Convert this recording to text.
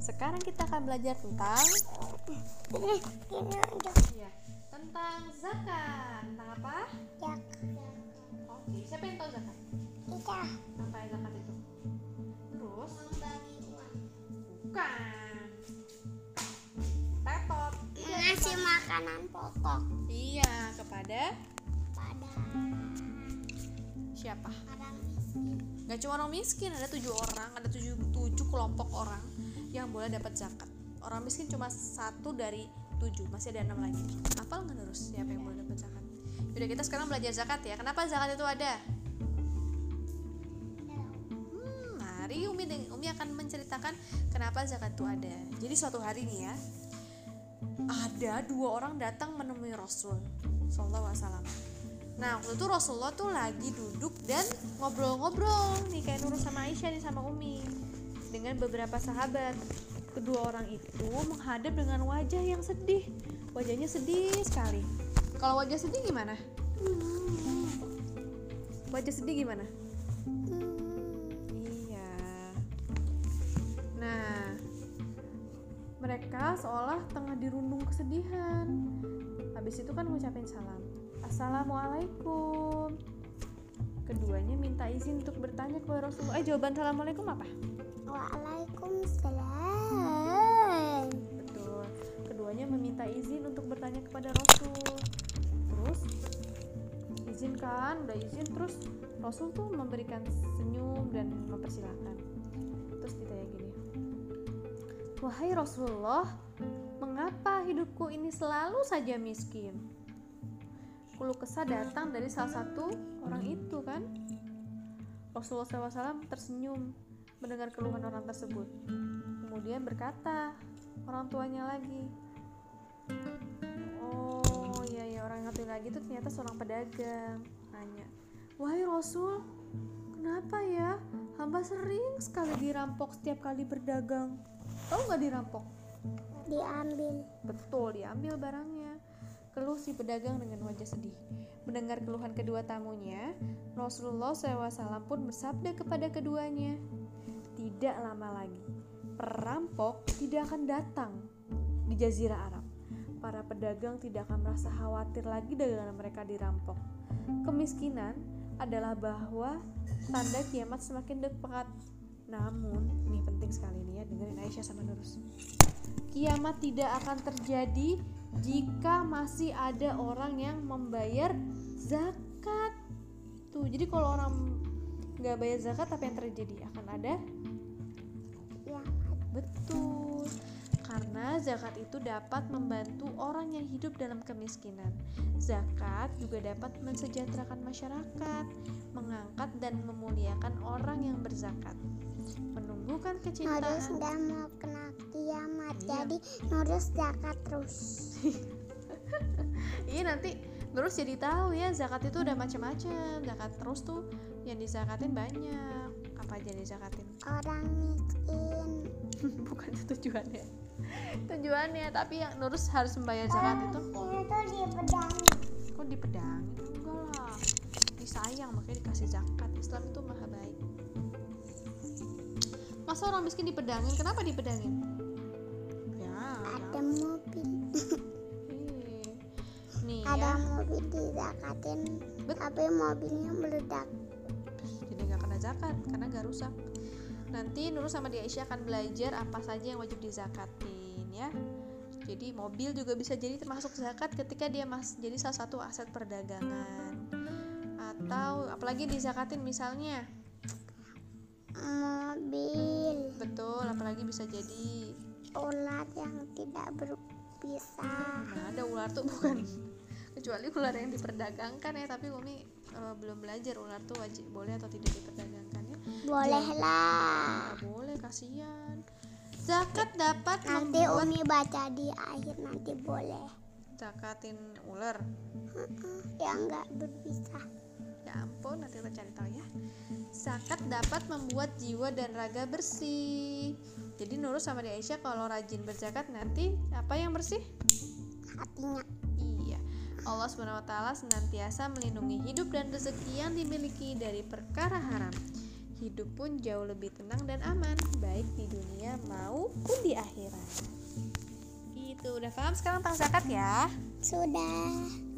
Sekarang kita akan belajar tentang Ini ini aja. ya, tentang zakat. Tentang apa? Ya. Oke, siapa yang tahu zakat? Kita Apa zakat itu? Terus membagi uang. bukan. Tetot. Ngasih makanan pokok Iya, kepada pada siapa? orang miskin. Gak cuma orang miskin, ada tujuh orang, ada tujuh, tujuh kelompok orang yang boleh dapat zakat. Orang miskin cuma satu dari tujuh, masih ada enam lagi. Apal nggak terus siapa yang boleh dapat zakat? Yaudah kita sekarang belajar zakat ya. Kenapa zakat itu ada? Hmm, mari Umi Umi akan menceritakan kenapa zakat itu ada. Jadi suatu hari nih ya, ada dua orang datang menemui Rasul Sallallahu Alaihi Wasallam. Nah waktu itu Rasulullah tuh lagi duduk dan ngobrol-ngobrol nih kayak Nurul sama Aisyah nih sama Umi dengan beberapa sahabat. Kedua orang itu menghadap dengan wajah yang sedih. Wajahnya sedih sekali. Kalau wajah sedih gimana? Wajah sedih gimana? Iya. Nah, mereka seolah tengah dirundung kesedihan. Habis itu kan ngucapin salam. Assalamualaikum. Keduanya minta izin untuk bertanya kepada Rasulullah. Eh, jawaban assalamualaikum apa? Waalaikumsalam. Betul. Keduanya meminta izin untuk bertanya kepada Rasul. Terus izinkan, udah izin terus Rasul tuh memberikan senyum dan mempersilahkan. Terus ditanya gini. Wahai Rasulullah, mengapa hidupku ini selalu saja miskin? Keluh kesah datang dari salah satu orang itu kan? Rasulullah SAW tersenyum mendengar keluhan orang tersebut. Kemudian berkata orang tuanya lagi, Oh iya ya orang yang satu lagi itu ternyata seorang pedagang. Nanya, wahai Rasul, kenapa ya hamba sering sekali dirampok setiap kali berdagang? Tahu nggak dirampok? Diambil. Betul, diambil barangnya. Keluh si pedagang dengan wajah sedih. Mendengar keluhan kedua tamunya, Rasulullah SAW pun bersabda kepada keduanya, tidak lama lagi, perampok tidak akan datang di Jazirah Arab. Para pedagang tidak akan merasa khawatir lagi dengan mereka dirampok. Kemiskinan adalah bahwa tanda kiamat semakin dekat. Namun, ini penting sekali nih ya, dengerin Aisyah sama Nurus. Kiamat tidak akan terjadi jika masih ada orang yang membayar zakat. Tuh, jadi kalau orang nggak bayar zakat apa yang terjadi? Akan ada. Betul. Karena zakat itu dapat membantu orang yang hidup dalam kemiskinan. Zakat juga dapat mensejahterakan masyarakat, mengangkat dan memuliakan orang yang berzakat. Menumbuhkan Nurus kecintaan. udah mau kena kiamat. Iya. Jadi Nurus zakat terus. Iya nanti terus jadi tahu ya zakat itu udah macam-macam. Zakat terus tuh yang dizakatin banyak. Apa aja yang dizakatin? Orang miskin. Bukan itu tujuannya. Tujuannya tapi yang Nurus harus membayar zakat itu Ini tuh di pedang. kok dipedangin enggak lah disayang makanya dikasih zakat Islam itu maha baik masa orang miskin dipedangin kenapa dipedangin ya Ada mobil. ih. nih Ada ya mobil dizakatin. Bet- Tapi mobilnya meledak. jadi zakat karena nggak rusak. Nanti Nurul sama Di Aisyah akan belajar apa saja yang wajib dizakatin ya. Jadi mobil juga bisa jadi termasuk zakat ketika dia mas jadi salah satu aset perdagangan. Atau apalagi dizakatin misalnya? Mobil. betul apalagi bisa jadi Ular yang tidak berbisa. nah ada ular tuh bukan. Kecuali ular yang diperdagangkan ya tapi Umi eh, belum belajar ular tuh wajib boleh atau tidak diperdagangkan ya Bolehlah. nggak boleh kasihan zakat dapat Nanti membuat Umi baca di akhir nanti boleh. zakatin ular Yang nggak berbisa. ya ampun nanti kita cari tahu ya zakat dapat membuat jiwa dan raga bersih jadi Nurul sama Di Aisyah kalau rajin berzakat nanti apa yang bersih Hatinya. Allah SWT senantiasa melindungi hidup dan rezeki yang dimiliki dari perkara haram. Hidup pun jauh lebih tenang dan aman, baik di dunia maupun di akhirat. Gitu, udah paham sekarang tentang zakat ya? Sudah.